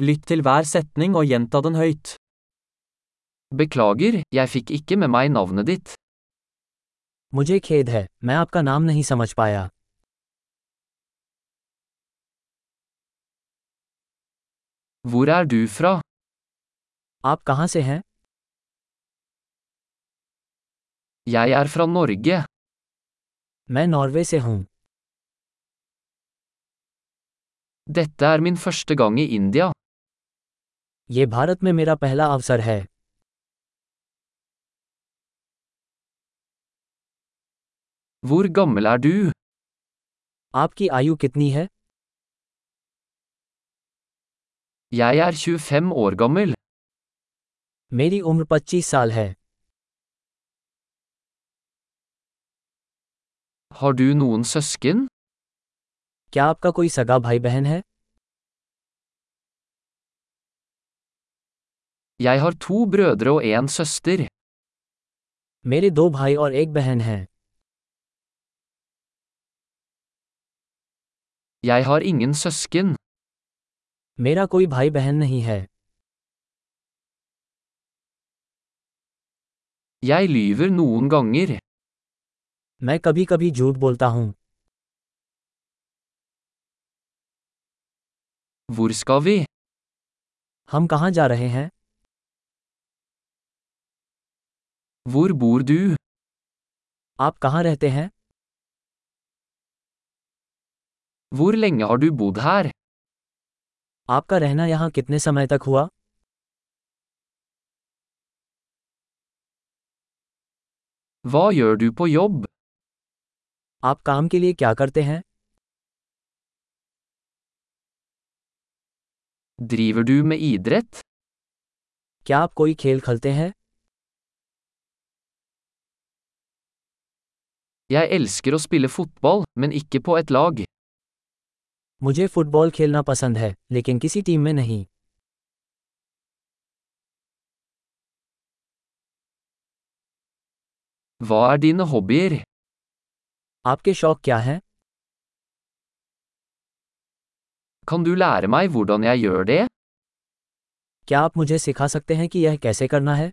Lytt til hver setning og gjenta den høyt. Beklager, jeg fikk ikke med meg navnet ditt. मुझे खेद है मैं आपका नाम नहीं समझ पाया Hvor er du fra? आप कहाँ से हैं Jeg er fra Norge. मैं नॉर्वे से हूँ Dette er min første gang i India. ये भारत में मेरा पहला अवसर है Hvor gammel er du? आपकी आयु कितनी है Jeg er 25 år gammel. मेरी उम्र 25 साल है Har du noen søsken? क्या आपका कोई सगा भाई बहन है Jeg har to brødre og en søster. मेरे दो भाई और एक बहन हैं Jeg har ingen søsken. मेरा कोई भाई बहन नहीं है Jeg lyver noen ganger. मैं कभी कभी झूठ बोलता हूँ Hvor skal vi? हम कहाँ जा रहे हैं वूर बूर दू आप कहाँ रहते हैं? वूर लेंगे और डू बुधार आपका रहना यहाँ कितने समय तक हुआ? वो यो डू पो योब आप काम के लिए क्या करते हैं? ड्रीव डू में ईद क्या आप कोई खेल खेलते हैं? Jeg elsker å spille fotball, men ikke på et lag. मुझे फुटबॉल खेलना पसंद है लेकिन किसी टीम में नहीं Hva er dine hobbyer? आपके शौक क्या हैं Kan du lære meg hvordan jeg gjør det? क्या आप मुझे सिखा सकते हैं कि यह कैसे करना है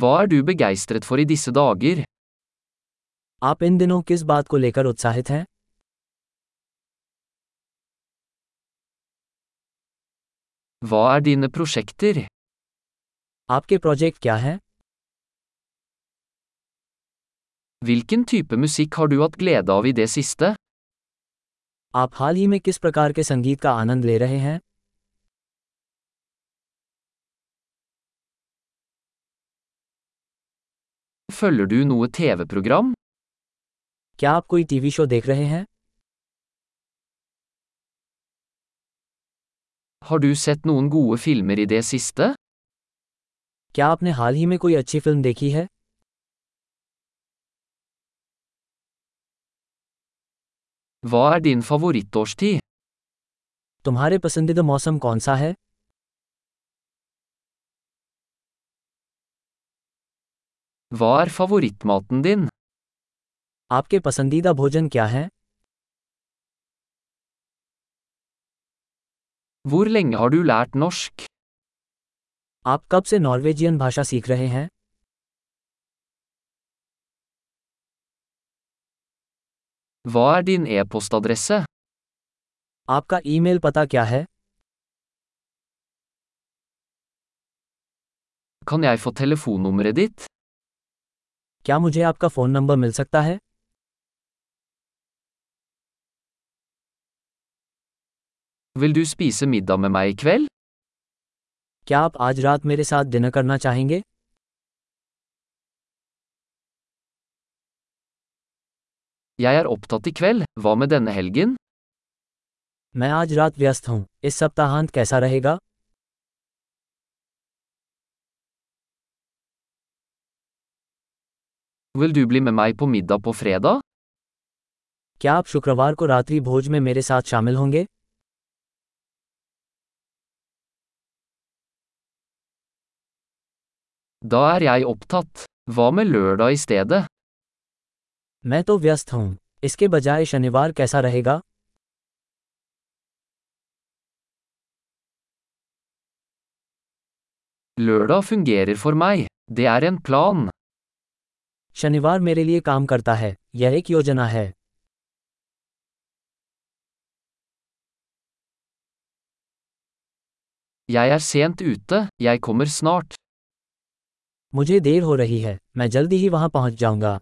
Hva er du begeistret for i disse dager? आप इन दिनों किस बात को लेकर उत्साहित हैं Hva er dine prosjekter? आपके प्रोजेक्ट क्या हैं Hvilken type musikk har du hatt glede av i det siste? आप हाल ही में किस प्रकार के संगीत का आनंद ले रहे हैं Følger du noe TV-program? क्या आप कोई टीवी शो देख रहे हैं Har du sett noen gode filmer i det siste? क्या आपने हाल ही में कोई अच्छी फ़िल्म देखी है Hva er din favorittårstid? तुम्हारे पसंदीदा मौसम कौन सा है Hva er favorittmaten din? आपके पसंदीदा भोजन क्या है Hvor lenge har du lært norsk? आप कब से नॉर्वेजियन भाषा सीख रहे हैं Hva er din e-postadresse? आपका ईमेल पता क्या है Kan jeg få telefonnummeret ditt? क्या मुझे आपका फ़ोन नंबर मिल सकता है Vil du spise middag med meg i kveld? क्या आप आज रात मेरे साथ डिनर करना चाहेंगे Jeg er opptatt i kveld, hva med denne helgen? मैं आज रात व्यस्त हूँ इस सप्ताहांत कैसा रहेगा Vil du bli med meg på middag på fredag? क्या आप शुक्रवार को रात्रि भोज में मेरे साथ शामिल होंगे Da er jeg opptatt. Hva med lørdag i stedet? मैं तो व्यस्त हूँ इसके बजाय शनिवार कैसा रहेगा Lørdag fungerer for meg. Det er en plan. शनिवार मेरे लिए काम करता है यह एक योजना है Jeg er sent ute, jeg kommer snart. मुझे देर हो रही है मैं जल्दी ही वहाँ पहुँच जाऊँगा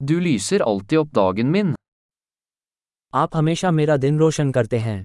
Du lyser alltid opp dagen min. आप हमेशा मेरा दिन रोशन करते हैं